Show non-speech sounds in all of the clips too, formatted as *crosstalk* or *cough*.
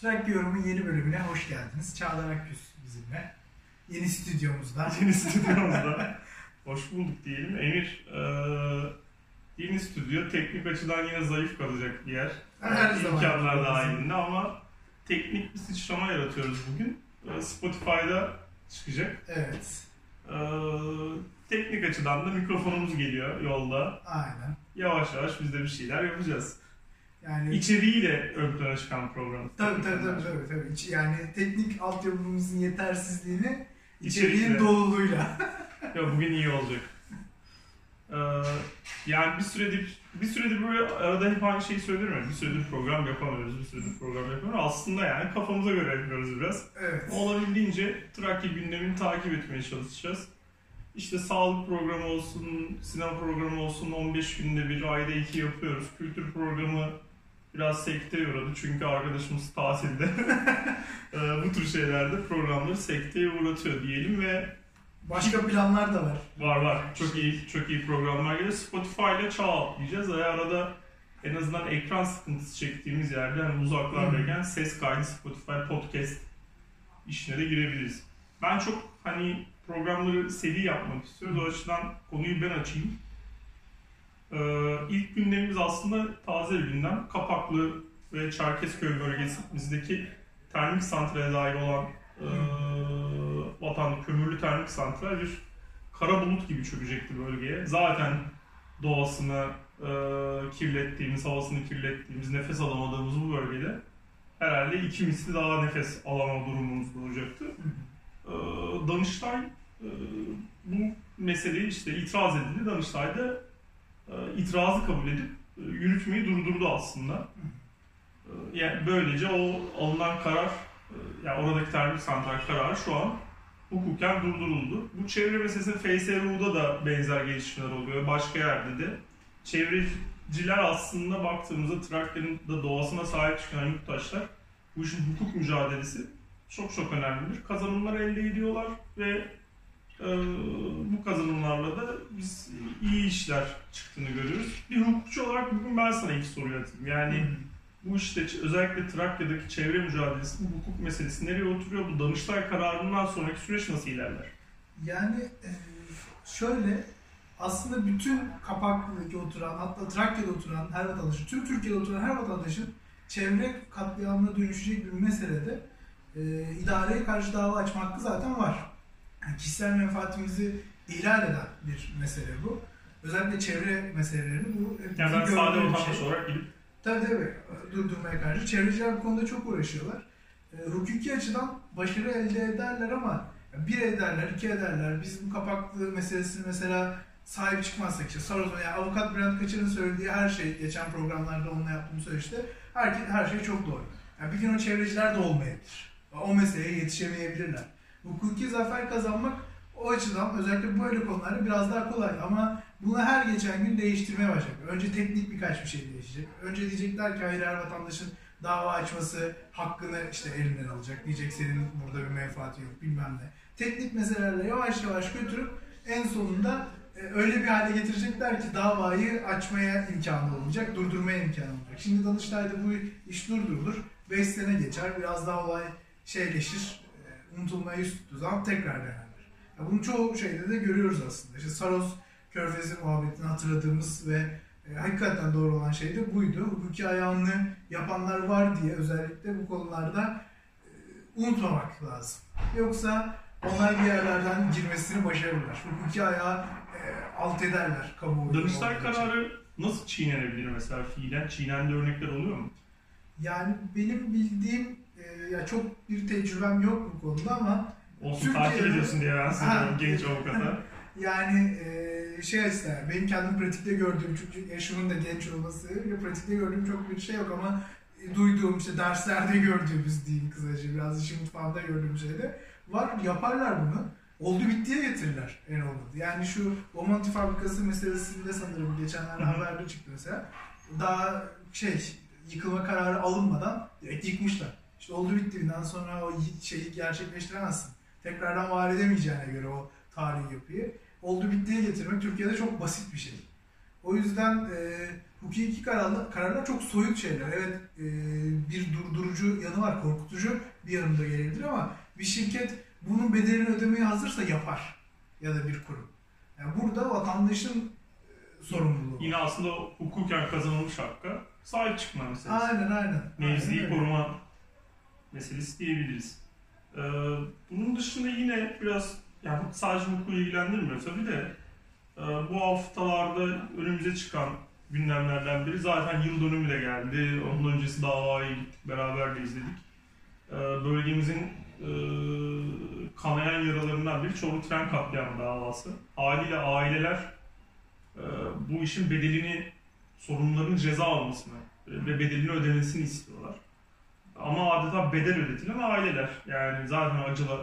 Trakya Yorum'un yeni bölümüne hoş geldiniz. Çağlar Akgüz bizimle. Yeni stüdyomuzda. *laughs* Yeni stüdyomuzda. hoş bulduk diyelim. Emir, e, yeni stüdyo teknik açıdan yine zayıf kalacak bir yer. Her zaman. İmkanlar dahilinde ama teknik bir sıçrama yaratıyoruz bugün. E, Spotify'da çıkacak. Evet. E, teknik açıdan da mikrofonumuz geliyor yolda. Aynen. Yavaş yavaş biz de bir şeyler yapacağız. Yani İçeriğiyle ön plana çıkan program. tabii tabii tabii tabii. tabii. İç- Yani teknik altyapımızın yetersizliğini içeriğin İçerikle. doluluğuyla. *laughs* Ya bugün iyi olacak. Ee, yani bir süredir bir süredir böyle arada hep aynı şeyi söylerim ya. Bir süredir program yapamıyoruz, bir süredir program yapamıyoruz. Aslında yani kafamıza göre yapıyoruz biraz. evet. Olabildiğince Trakya gündemini takip etmeye çalışacağız. İşte sağlık programı olsun, sinema programı olsun 15 günde bir, ayda iki yapıyoruz. Kültür programı biraz sekteye uğradı çünkü arkadaşımız tatilde. Ee, *laughs* Bu tür şeylerde programları sekteye uğratıyor diyelim ve Başka planlar da var. Var var. Çok iyi çok iyi programlar geliyor. Spotify ile çağ atlayacağız. Eğer arada en azından ekran sıkıntısı çektiğimiz yerde hani uzaklardayken ses kaydı Spotify podcast işine de girebiliriz. Ben çok hani programları seri yapmak istiyoruz. O açıdan konuyu ben açayım. Ee, ilk gündemimiz aslında taze bir gündem. Kapaklı ve Çerkezköy bölgesimizdeki termik santrale dair olan e, vatan kömürlü termik santral bir kara bulut gibi çökecekti bölgeye. Zaten doğasını e, kirlettiğimiz, havasını kirlettiğimiz, nefes alamadığımız bu bölgede herhalde iki misli daha nefes alama durumumuz olacaktı. E, Danıştay e, bu meseleyi işte itiraz edildi. Danıştay da e, itirazı kabul edip e, yürütmeyi durdurdu aslında. E, yani böylece o alınan karar, e, yani oradaki termik santral kararı şu an hukuken durduruldu. Bu çevre meselesinde FSRU'da da benzer gelişmeler oluyor. Başka yerde de. Çevreciler aslında baktığımızda Trakya'nın da doğasına sahip çıkan yurttaşlar bu işin hukuk mücadelesi çok çok önemlidir. Kazanımlar elde ediyorlar ve e, bu kazanımlarla da biz iyi işler çıktığını görüyoruz. Bir hukukçu olarak bugün ben sana iki soruyu atayım. Yani bu işte özellikle Trakya'daki çevre mücadelesi, bu hukuk meselesi nereye oturuyor? Bu Danıştay kararından sonraki süreç nasıl ilerler? Yani e, şöyle aslında bütün Kapaklı'daki oturan hatta Trakya'da oturan her vatandaşın, tüm Türkiye'de oturan her vatandaşın çevre katliamına dönüşecek bir meselede e, idareye karşı dava açma hakkı zaten var. Yani kişisel menfaatimizi ihlal eden bir mesele bu. Özellikle çevre meselelerini bu Yani ben sade bir vatandaş şey. olarak gidip Tabii tabii durdurmaya karşı. Çevreciler bu konuda çok uğraşıyorlar. E, hukuki açıdan başarı elde ederler ama bir ederler, iki ederler. Biz bu kapaklı meselesini mesela sahip çıkmazsak işte Saros'un yani avukat Bülent Kaçır'ın söylediği her şey geçen programlarda onunla yaptığım söyleşte her, her şey çok doğru. Yani bir gün o çevreciler de olmayabilir. O meseleye yetişemeyebilirler. Hukuki zafer kazanmak o açıdan özellikle böyle konularda biraz daha kolay ama bunu her geçen gün değiştirmeye başlayacak. Önce teknik birkaç bir şey değişecek. Önce diyecekler ki hayır her vatandaşın dava açması hakkını işte elinden alacak. Diyecek senin burada bir menfaati yok bilmem ne. Teknik meselelerle yavaş yavaş götürüp en sonunda e, öyle bir hale getirecekler ki davayı açmaya imkanı olmayacak, durdurmaya imkanı olacak. Şimdi Danıştay'da bu iş durdurulur. 5 sene geçer, biraz daha olay şeyleşir, unutulmaya yüz tuttuğu zaman tekrar denerler. Ya bunu çoğu şeyde de görüyoruz aslında. İşte Saros Körfezi muhabbetini hatırladığımız ve e, hakikaten doğru olan şey de buydu. Hukuki ayağını yapanlar var diye özellikle bu konularda e, unutmamak lazım. Yoksa onlar bir yerlerden girmesini başarırlar. Hukuki ayağı e, alt ederler kamuoyu. Danıştay kararı nasıl çiğnenebilir mesela fiilen? Çiğnendiği örnekler oluyor mu? Yani benim bildiğim e, ya çok bir tecrübem yok bu konuda ama Olsun Türkiye'de- takip ediyorsun diye ben Ha. genç avukata. *laughs* Yani e, şey açısından benim kendim pratikte gördüğüm çünkü yaşımın da genç olması pratikte gördüğüm çok bir şey yok ama e, duyduğum işte derslerde *laughs* gördüğümüz diyeyim kısaca biraz işin mutfağında gördüğüm şeyde var yaparlar bunu. Oldu bittiye getirirler en olmadı. Yani şu Bomonti fabrikası meselesinde sanırım geçenlerde haberde çıktı mesela. Daha şey yıkılma kararı alınmadan direkt yıkmışlar. İşte oldu bittiğinden sonra o şeyi gerçekleştiremezsin. Tekrardan var edemeyeceğine göre o tarihi yapıyı oldu bittiye getirmek Türkiye'de çok basit bir şey. O yüzden e, hukuki kararlar, kararlar çok soyut şeyler. Evet e, bir durdurucu yanı var, korkutucu bir yanı da gelebilir ama bir şirket bunun bedelini ödemeye hazırsa yapar. Ya da bir kurum. Yani burada vatandaşın e, sorumluluğu. Yine aslında hukuken kazanılmış hakka sahip çıkma meselesi. Aynen aynen. Mevziyi Aynen koruma meselesi diyebiliriz. Ee, bunun dışında yine biraz yani sadece hukuku ilgilendirmiyor tabii de e, bu haftalarda önümüze çıkan gündemlerden biri zaten yıl dönümü de geldi. Onun öncesi davayı gittik, beraber de izledik. Ee, bölgemizin e, kanayan yaralarından biri Çorlu Tren Katliamı davası. Haliyle aileler e, bu işin bedelini, sorumluların ceza almasını ve bedelini ödemesini istiyorlar. Ama adeta bedel ödetilen aileler. Yani zaten acılar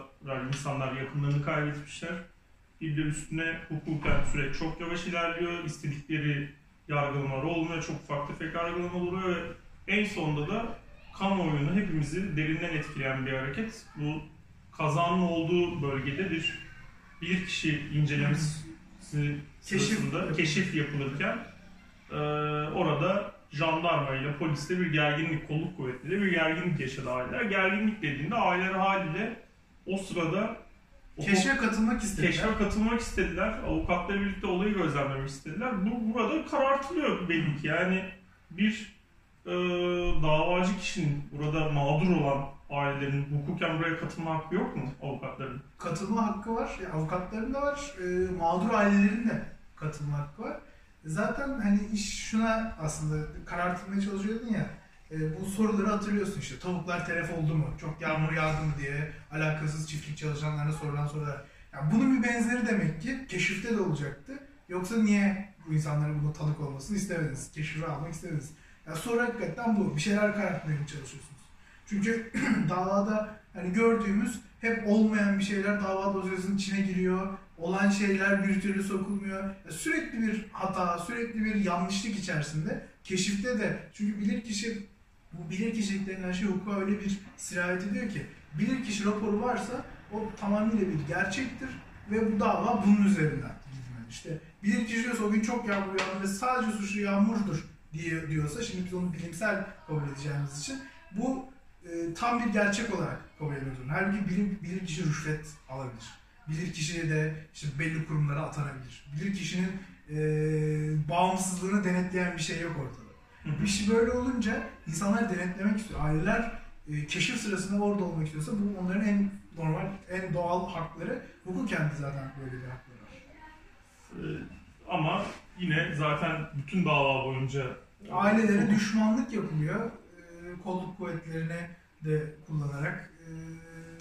insanlar yakınlarını kaybetmişler. Bir de üstüne hukuken süreç çok yavaş ilerliyor. İstedikleri yargılamalar olmuyor. Çok ufak tefek yargılamalar oluyor ve en sonunda da kamuoyunu hepimizi derinden etkileyen bir hareket. Bu kazanın olduğu bölgede bir bir kişi incelemesi Keşif sırasında keşif yapılırken e, orada jandarma ile polisle bir gerginlik, kolluk kuvvetleri bir gerginlik yaşadı aileler. Gerginlik dediğinde aileler haliyle o sırada Keşfe katılmak istediler. keşfe katılmak istediler. Avukatla birlikte olayı gözlemlemek istediler. Bu burada karartılıyor belli ki. Yani bir e, davacı kişinin burada mağdur olan ailelerin hukuken buraya katılma hakkı yok mu avukatların? katılma hakkı var. Yani avukatların da var. E, mağdur ailelerin de katılma hakkı var. Zaten hani iş şuna aslında karartılmaya çalışıyordun ya. e, bu soruları hatırlıyorsun işte. Tavuklar telef oldu mu? Çok yağmur yağdı mı diye alakasız çiftlik çalışanlarına sorulan sorular. Yani bunun bir benzeri demek ki keşifte de olacaktı. Yoksa niye bu insanların buna tanık olmasını istemediniz? Keşife almak istemediniz. Yani soru hakikaten bu. Bir şeyler karartmaya çalışıyorsunuz. Çünkü *clears throat* davada hani gördüğümüz hep olmayan bir şeyler dava dosyasının içine giriyor. Olan şeyler bir türlü sokulmuyor. Sürekli bir hata, sürekli bir yanlışlık içerisinde. Keşifte de çünkü bilirkişi bu bilirkişilik denilen şey hukuka öyle bir sirayet ediyor ki bilirkişi raporu varsa o tamamıyla bir gerçektir ve bu dava bunun üzerinden gitmeli. İşte bilirkişi diyorsa o gün çok yağmur yağdı ve sadece suçlu yağmurdur diye diyorsa şimdi biz onu bilimsel kabul edeceğimiz için bu e, tam bir gerçek olarak kabul ediyoruz. Halbuki bilir, bilir kişi rüşvet alabilir. Bilir kişi de işte belli kurumlara atanabilir. Bilir kişinin e, bağımsızlığını denetleyen bir şey yok ortada. Bir şey böyle olunca insanlar denetlemek istiyor. Aileler e, keşif sırasında orada olmak istiyorsa bu onların en normal, en doğal hakları. Hukuken de zaten böyle bir hakları var. Ee, ama yine zaten bütün dava boyunca Ailelere düşmanlık yapılıyor. E, kolluk kuvvetlerini de kullanarak. E,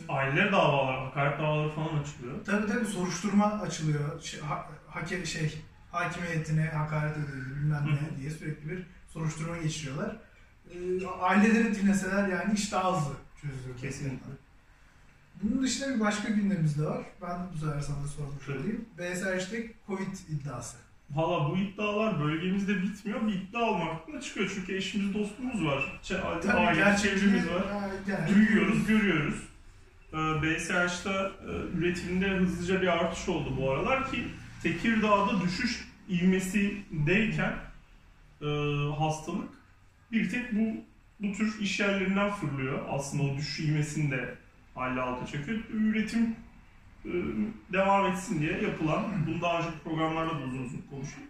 aileler davalar, hakaret davaları falan açılıyor. Tabii tabii soruşturma açılıyor. Şey, ha, hake, şey, hakimiyetine hakaret edildi bilmem ne diye sürekli bir soruşturma geçiriyorlar. Ee, aileleri dinleseler yani iş daha hızlı çözülür. Kesinlikle. Bunun dışında bir başka gündemimiz de var. Ben bu sefer sana sormuş olayım. BSH'de Covid iddiası. Valla bu iddialar bölgemizde bitmiyor. Bir iddia olmaktan çıkıyor. Çünkü eşimiz, dostumuz var. Ç- Tabii aile çevremiz var. e, Duyuyoruz, görüyoruz. Ee, BSH'da e, üretimde hızlıca bir artış oldu bu aralar ki Tekirdağ'da düşüş ivmesindeyken e, hastalık bir tek bu bu tür iş yerlerinden fırlıyor. Aslında o düşüş ivmesini de halle alta çekiyor. Üretim e, devam etsin diye yapılan, bunu daha önce programlarda da uzun uzun konuştuk.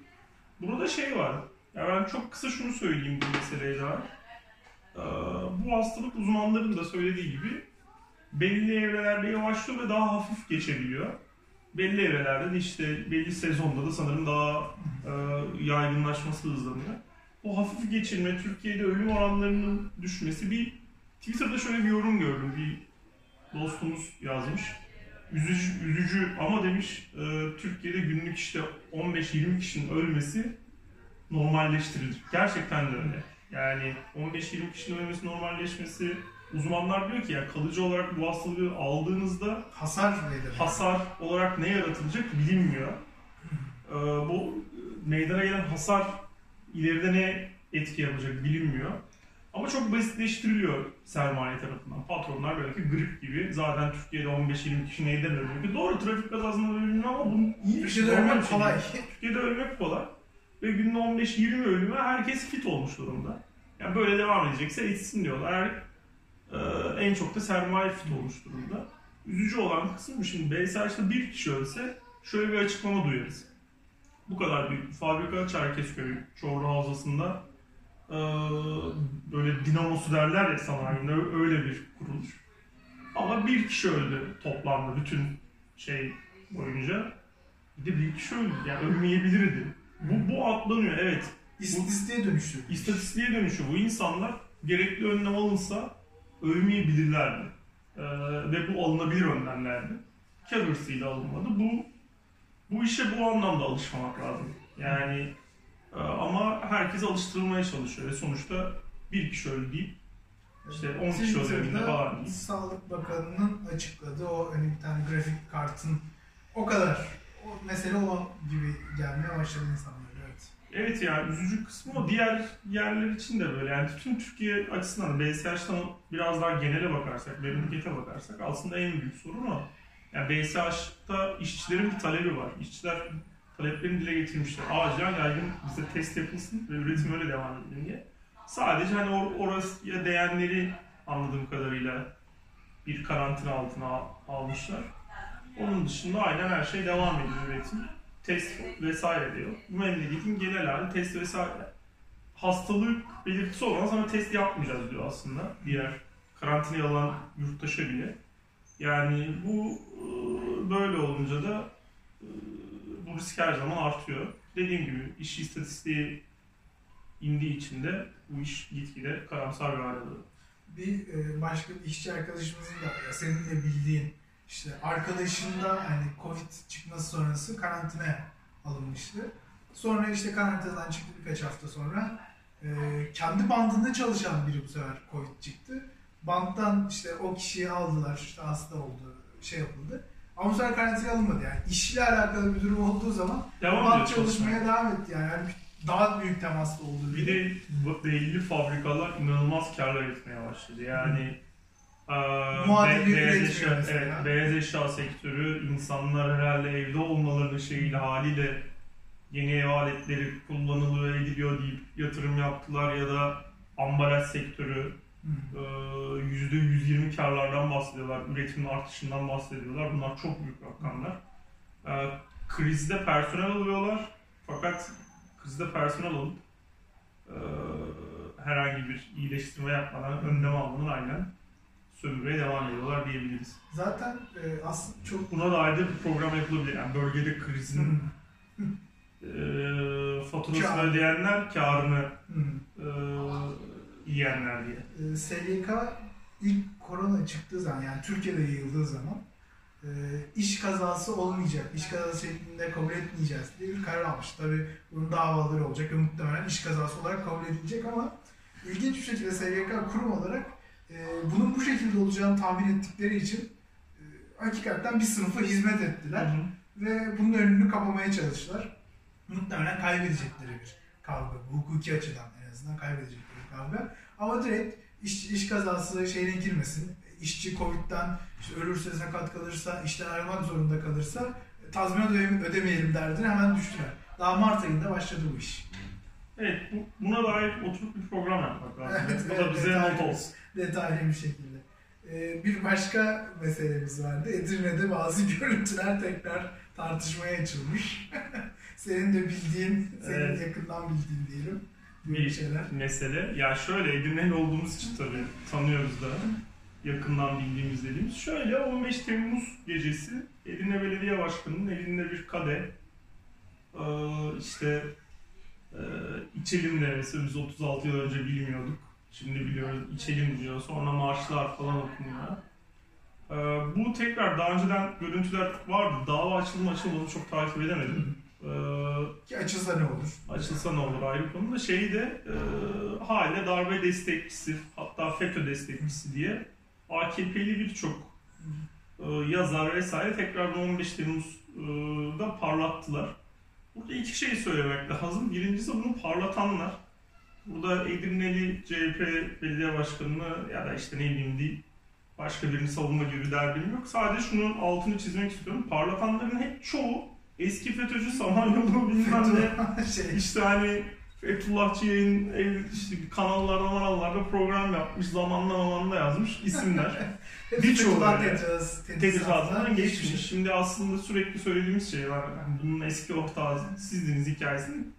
Burada şey var, ya ben çok kısa şunu söyleyeyim bu meseleye dair. Ee, bu hastalık uzmanların da söylediği gibi belli evrelerde yavaşlıyor ve daha hafif geçebiliyor. Belli evrelerde de işte belli sezonda da sanırım daha e, yaygınlaşması hızlanıyor. O hafif geçirme, Türkiye'de ölüm oranlarının düşmesi bir Twitter'da şöyle bir yorum gördüm. Bir dostumuz yazmış. Üzücü, üzücü ama demiş e, Türkiye'de günlük işte 15-20 kişinin ölmesi normalleştirilir. Gerçekten de öyle. Yani 15-20 kişinin ölmesi normalleşmesi uzmanlar diyor ki ya kalıcı olarak bu hastalığı aldığınızda hasar nedir? hasar olarak ne yaratılacak bilinmiyor. Ee, bu meydana gelen hasar ileride ne etki yapacak bilinmiyor. Ama çok basitleştiriliyor sermaye tarafından. Patronlar belki grip gibi zaten Türkiye'de 15-20 kişi neyden ölüyor? Doğru trafik kazasından ölünüyor ama bunun iyi şey Türkiye'de ölmek şey kolay. Türkiye'de ölmek kolay. ve günde 15-20 ölüme herkes fit olmuş durumda. Yani böyle devam edecekse etsin diyorlar. Eğer, e, en çok da sermaye fit olmuş durumda. Üzücü olan kısım şimdi. BSH'da bir kişi ölse şöyle bir açıklama duyarız. Bu kadar büyük bir fabrika Çerkezköy Çorlu Havzası'nda e, böyle dinamosu derler ya sanayinde öyle bir kuruluş. Ama bir kişi öldü toplamda bütün şey boyunca. Bir de bir kişi öldü. Yani ölmeyebilirdi. Bu, bu atlanıyor evet. İstatistiğe dönüştü. İstatistiğe dönüşü bu insanlar gerekli önlem alınsa ölmeyebilirlerdi. Ee, ve bu alınabilir önlemlerdi. Kar hırsıyla alınmadı. Bu bu işe bu anlamda alışmamak lazım. Yani e, ama herkes alıştırılmaya çalışıyor ve sonuçta bir kişi öldü deyip işte 10 kişi öldüğünde falan değil. Sağlık Bakanı'nın açıkladığı o hani bir tane grafik kartın o kadar o mesele o gibi gelmeye başladı insanlar. Evet. Yani üzücü kısmı o. Diğer yerler için de böyle. Yani tüm Türkiye açısından BSH'tan biraz daha genele bakarsak, memlekete bakarsak aslında en büyük sorun o. Yani BSH'ta işçilerin bir talebi var. İşçiler taleplerini dile getirmişler. Acilen yaygın bize test yapılsın ve üretim öyle devam edin diye. Sadece hani or oraya değenleri anladığım kadarıyla bir karantina altına al almışlar. Onun dışında aynen her şey devam ediyor üretim. Test vesaire diyor. Bu memleketin genel hali test vesaire. Hastalık belirtisi olan ama test yapmayacağız diyor aslında. Diğer karantinaya alan yurttaşa bile. Yani bu böyle olunca da bu risk her zaman artıyor. Dediğim gibi iş istatistiği indiği için de bu iş gitgide karamsar bir hale alıyor. Bir başka bir işçi arkadaşımızın da senin de bildiğin işte arkadaşında hani Covid çıkması sonrası karantinaya alınmıştı. Sonra işte karantinadan çıktı birkaç hafta sonra. E, kendi bandında çalışan biri bu sefer Covid çıktı. Bandtan işte o kişiyi aldılar, işte hasta oldu, şey yapıldı. Ama bu sefer karantinaya alınmadı yani. İşle alakalı bir durum olduğu zaman devam band çalışmaya devam etti yani. yani daha büyük temaslı oldu. Bir de belli fabrikalar inanılmaz karlar etmeye başladı. Yani Muadili be, beyaz, eşya, evet, beyaz eşya sektörü insanlar herhalde evde olmalarının şeyiyle haliyle yeni ev aletleri kullanılıyor ediliyor deyip yatırım yaptılar ya da ambalaj sektörü yüzde 120 karlardan bahsediyorlar, üretimin artışından bahsediyorlar. Bunlar çok büyük rakamlar. Krizde personel alıyorlar fakat krizde personel alıp herhangi bir iyileştirme yapmadan önlem almanın aynen sömürmeye devam ediyorlar diyebiliriz. Zaten e, aslında çok... Buna dair de bir program yapılabilir. Yani bölgede krizin e, faturasını Kâr. ödeyenler karını e, yiyenler diye. E, SGK ilk korona çıktığı zaman yani Türkiye'de yayıldığı zaman e, iş kazası olmayacak, iş kazası şeklinde kabul etmeyeceğiz diye bir karar almış. Tabi bunun davaları olacak ve muhtemelen iş kazası olarak kabul edilecek ama ilginç bir şekilde SGK kurum olarak e, bunun bu şekilde olacağını tahmin ettikleri için e, hakikaten bir sınıfa hizmet ettiler. Hı hı. Ve bunun önünü kapamaya çalıştılar. Muhtemelen kaybedecekleri bir kavga. Hukuki açıdan en azından kaybedecekleri bir kavga. Ama direkt iş, iş kazası şeyine girmesin. İşçi Covid'den işte ölürse, sakat kalırsa, işten ayrılmak zorunda kalırsa tazminat ödemeyelim derdine hemen düştüler. Daha Mart ayında başladı bu iş. Evet, bu, buna dair oturup bir program yapmak lazım. Evet, bu da bize not olsun detaylı bir şekilde. Ee, bir başka meselemiz vardı. Edirne'de bazı *laughs* görüntüler tekrar tartışmaya açılmış. *laughs* senin de bildiğin, senin evet. yakından bildiğin diyelim. Bir şeyler. mesele. Ya şöyle Edirne'li olduğumuz için tabii tanıyoruz da yakından bildiğimiz dediğimiz. Şöyle 15 Temmuz gecesi Edirne Belediye Başkanı'nın elinde bir kade işte içelim demesi biz 36 yıl önce bilmiyorduk Şimdi biliyoruz içelim diyor. Sonra marşlar falan okunuyor. Ee, bu tekrar daha önceden görüntüler vardı. Dava açılma açılmadı çok takip edemedim. Ee, Ki açılsa ne olur? Açılsa ne olur ayrı konu da şeyi de e, hala darbe destekçisi hatta FETÖ destekçisi diye AKP'li birçok e, yazar vesaire tekrar 15 Temmuz'da parlattılar. Burada iki şey söylemek lazım. Birincisi bunu parlatanlar. Burada Edirneli CHP belediye başkanını ya da işte ne bileyim değil başka birini savunma gibi derdim yok. Sadece şunun altını çizmek istiyorum. Parlatanların hep çoğu eski FETÖ'cü Samanyolu bilmem ne *laughs* şey, işte hani Fethullahçı yayın işte kanallarda manallarda program yapmış zamanla zamanla yazmış isimler. *laughs* Birçoğu Tedrisatından geçmiş. Şimdi aslında sürekli söylediğimiz şey var. Yani bunun eski ortağı sizdiniz hikayesinin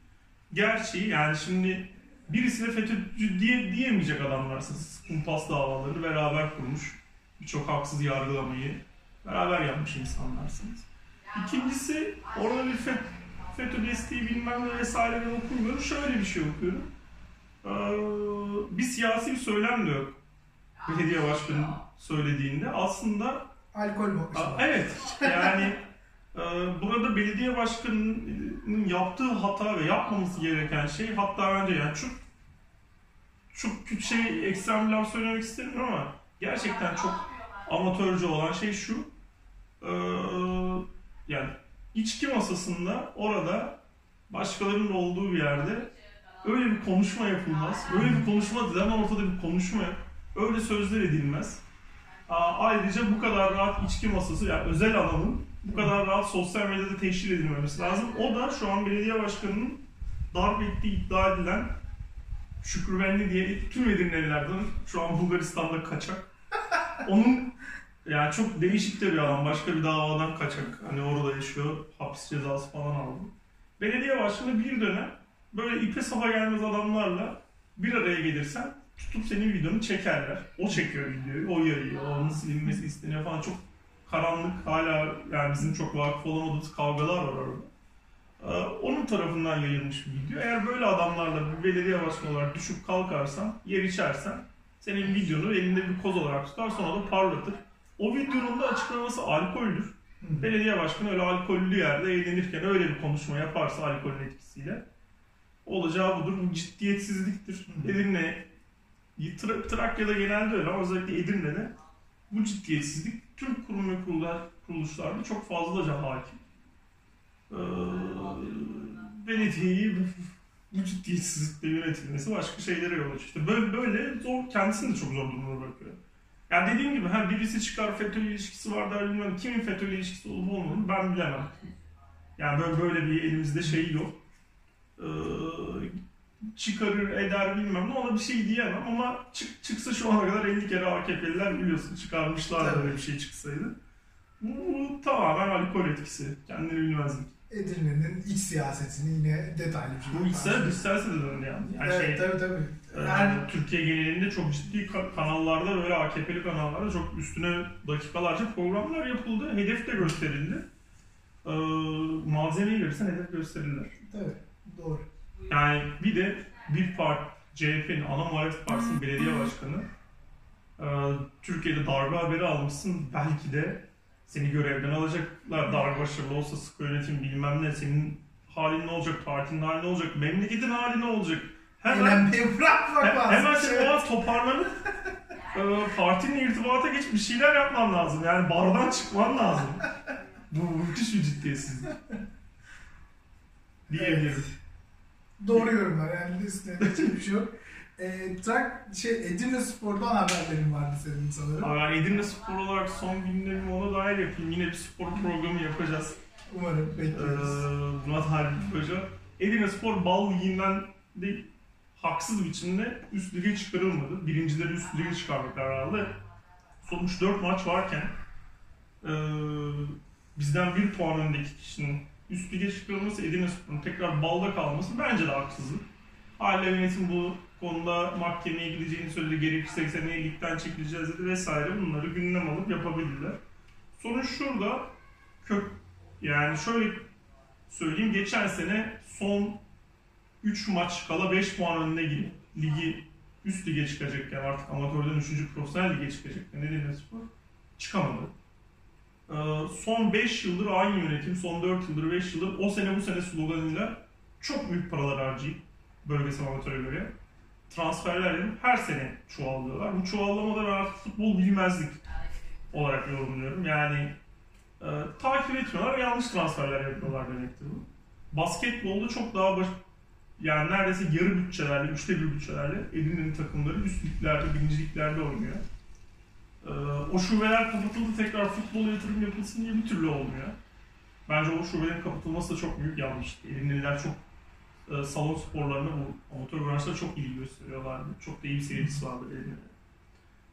gerçeği yani şimdi birisi de FETÖ'cü diye, diyemeyecek adamlarsınız. Kumpas davaları beraber kurmuş. Birçok haksız yargılamayı beraber yapmış insanlarsınız. İkincisi orada bir FET, FETÖ desteği bilmem ne vesaireleri okumuyorum. Şöyle bir şey okuyorum. Ee, bir siyasi bir söylem de yok. Belediye başkanı söylediğinde aslında alkol mu? Aa, Evet yani e, burada belediye başkanının yaptığı hata ve yapmaması gereken şey hatta bence yani çok çok şey ekstrem bir laf söylemek istemiyorum ama gerçekten çok amatörce olan şey şu e, yani içki masasında orada başkalarının olduğu bir yerde öyle bir konuşma yapılmaz. Öyle bir konuşma değil ama ortada bir konuşma yok. Öyle sözler edilmez. Ayrıca bu kadar rahat içki masası, yani özel alanın bu kadar rahat sosyal medyada teşhir edilmemesi lazım. O da şu an belediye başkanının darp ettiği iddia edilen Şükrüvenli diye tüm Edirnelilerden şu an Bulgaristan'da kaçak. Onun yani çok değişik de bir adam. Başka bir davadan kaçak. Hani orada yaşıyor. Hapis cezası falan aldı. Belediye başkanı bir dönem böyle ipe sapa gelmez adamlarla bir araya gelirsen tutup senin videonu çekerler. O çekiyor videoyu, o yayıyor, onun silinmesi isteniyor falan. Çok karanlık, hala yani bizim çok vakıf olamadığımız kavgalar var orada. Ee, onun tarafından yayılmış bir video. Eğer böyle adamlarla bir belediye başkanı olarak düşüp kalkarsan, yer içersen, senin videonu elinde bir koz olarak tutar sonra da parlatır. O videonun da açıklaması alkoldür. Belediye başkanı öyle alkollü yerde eğlenirken öyle bir konuşma yaparsa alkolün etkisiyle olacağı budur. Bu ciddiyetsizliktir. Edirne, Tra- Trakya'da genelde öyle ama özellikle Edirne'de bu ciddiyetsizlik tüm kurum ve kurullar, kuruluşlarda çok fazlaca hakim. Ee, belediyeyi bu, ciddiyetsizlikle yönetilmesi başka şeylere yol açıyor. İşte böyle, böyle zor, kendisini de çok zor durumuna bırakıyor. Yani dediğim gibi ha birisi çıkar FETÖ ilişkisi var der bilmem kimin FETÖ ilişkisi olup olmadığını ben bilemem. Yani böyle, böyle bir elimizde şey yok. Ee, çıkarır eder bilmem ne ona bir şey diyemem ama çık, çıksa şu ana kadar 50 kere AKP'liler biliyorsun çıkarmışlar böyle bir şey çıksaydı. Bu, bu tamamen alkol etkisi. Kendini bilmezlik. Edirne'nin iç siyasetini yine detaylı bir şekilde Bu içsel dış siyasete döndü yani. yani evet, şey, tabii tabii. e, Her Türkiye genelinde çok ciddi ka- kanallarda böyle AKP'li kanallarda çok üstüne dakikalarca programlar yapıldı. Hedef de gösterildi. Ee, malzemeyi verirsen hedef gösterirler. tabii doğru. Yani bir de bir part CHP'nin ana muhalefet partisinin belediye başkanı e, Türkiye'de darbe haberi almışsın belki de seni görevden alacaklar. Darbe başarılı olsa sıkı yönetim bilmem ne. Senin halin ne olacak? Partinin hali ne olacak? Memleketin hali ne olacak? Hemen hemen senin Evet. o an toparlanıp *laughs* e, partinin irtibata geç bir şeyler yapman lazım. Yani bardan çıkman lazım. Bu müthiş bir ciddiyetsizlik. Diyebilirim. Doğru yorumlar. Yani üstüne diyecek bir şey yok. E, Trak, şey, Edirne Spor'dan haberlerin vardı senin sanırım. Abi ben Edirne Spor olarak son gündemimi ona dair yapayım. Yine bir spor programı yapacağız. Umarım Ee, bekliyoruz. buna dair bir proje. Edirne Spor bal liginden de haksız biçimde üst lige çıkarılmadı. Birincileri üst lige çıkardılar herhalde. Sonuç 4 maç varken ee, bizden bir puan öndeki kişinin üst lige çıkarılması, Edirne Spor'un tekrar balda kalması bence de haksızlık. Hala yönetim bu konuda mahkemeye gideceğini söyledi. Gerekirse seneye ligden çekileceğiz dedi vesaire. Bunları gündem alıp yapabilirler. Sorun şurada. Kök yani şöyle söyleyeyim. Geçen sene son 3 maç kala 5 puan önüne girip ligi üst lige çıkacakken artık amatörden 3. profesyonel lige çıkacakken Edirne Spor çıkamadı. Ee, son 5 yıldır aynı yönetim, son 4 yıldır 5 yıldır o sene bu sene sloganıyla çok büyük paralar harcayıp bölgesel amatöre göre transferler yapıp her sene çoğalıyorlar. Bu çoğallamada ben artık futbol bilmezlik olarak yorumluyorum. Yani e, takip etmiyorlar, yanlış transferler yapıyorlar demektir bu. Basketbolda çok daha baş, yani neredeyse yarı bütçelerle, üçte bir bütçelerle Edirne'nin takımları üst liglerde, birinci liglerde oynuyor. E, o şubeler kapatıldı tekrar futbol yatırım yapılsın diye bir türlü olmuyor. Bence o şubelerin kapatılması da çok büyük yanlıştı. Elimliler çok e, salon sporlarına bu amatör branşta çok iyi gösteriyorlardı. Çok da iyi bir seyircisi vardı Elimli'de.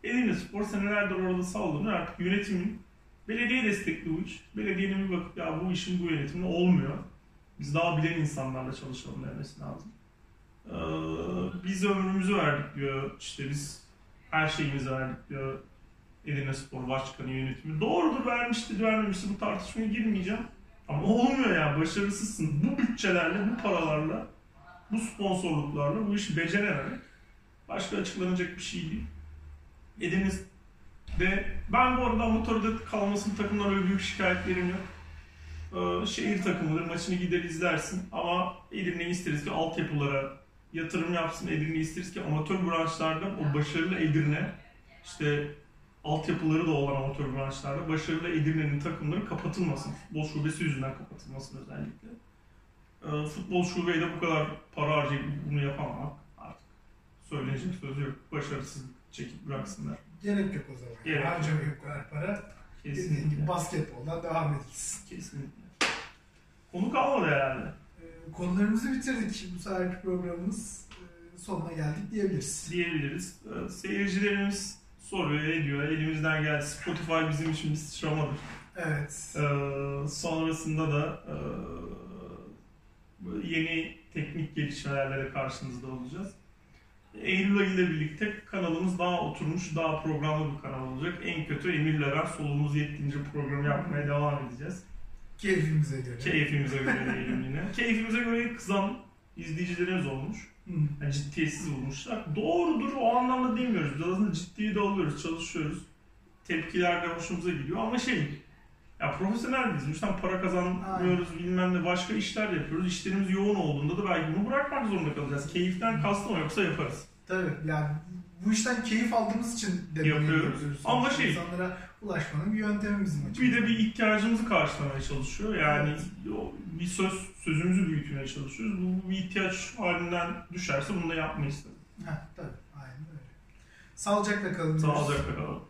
Elimli Spor senelerdir orada sallanıyor. Artık yönetimin belediye destekli bu iş. Belediyenin bir bakıp ya bu işin bu yönetimle olmuyor. Biz daha bilen insanlarla çalışalım demesi lazım. Ee, biz ömrümüzü verdik diyor. İşte biz her şeyimizi verdik diyor. Edirne Spor Başkanı yönetimi. Doğrudur vermiştir, vermemiştir bu tartışmaya girmeyeceğim. Ama olmuyor ya başarısızsın. Bu bütçelerle, bu paralarla, bu sponsorluklarla bu işi becerememek başka açıklanacak bir şey değil. Edirne'de ben bu arada motorda kalmasının takımdan öyle büyük şikayetlerim yok. Ee, şehir takımıdır, maçını gider izlersin ama Edirne'yi isteriz ki altyapılara yatırım yapsın. Edirne isteriz ki amatör branşlarda o başarılı Edirne işte altyapıları da olan amatör branşlarda başarılı Edirne'nin takımları kapatılmasın. Futbol şubesi yüzünden kapatılmasın özellikle. Ee, futbol şubeyi de bu kadar para harcayıp bunu yapamamak artık söylenecek söz yok. Başarısız çekip bıraksınlar. Gerek yok o zaman. Gerek yok. Harcamayın bu kadar para. Dediğin gibi Kesinlikle. basketboldan devam edilsin. Kesinlikle. Konu kalmadı herhalde. Ee, konularımızı bitirdik. Bu seferki programımız e, sonuna geldik diyebiliriz. diyebiliriz. Ee, Seyircilerimiz soruyor, ediyor. Elimizden geldi. Spotify bizim için bir sıçramadır. Evet. Ee, sonrasında da e, yeni teknik gelişmelerle karşınızda olacağız. Eylül ayı ile birlikte kanalımız daha oturmuş, daha programlı bir kanal olacak. En kötü Emir'le ben solumuz yettiğince program yapmaya devam edeceğiz. Keyfimize göre. Keyfimize göre diyelim yine. Keyfimize göre kızan izleyicilerimiz olmuş. Yani ciddiyetsiz bulmuşlar. Doğrudur o anlamda demiyoruz. Biz aslında ciddiye de alıyoruz, çalışıyoruz. Tepkiler de hoşumuza gidiyor ama şey ya profesyonel biz. Lütfen para kazanmıyoruz bilmem ne başka işler yapıyoruz. İşlerimiz yoğun olduğunda da belki bunu bırakmak zorunda kalacağız. Keyiften kastım yoksa yaparız. Tabii yani bu işten keyif aldığımız için de Yapıyoruz. Ama şey- insanlara ulaşmanın bir yöntemi bizim açımızdan. Bir de bir ihtiyacımızı karşılamaya çalışıyor. Yani o bir söz sözümüzü büyütmeye çalışıyoruz. Bu bir ihtiyaç halinden düşerse bunu da yapmayız. tabii. Heh, tabii aynen öyle. Sağlıcakla kalın. Sağlıcakla kalın.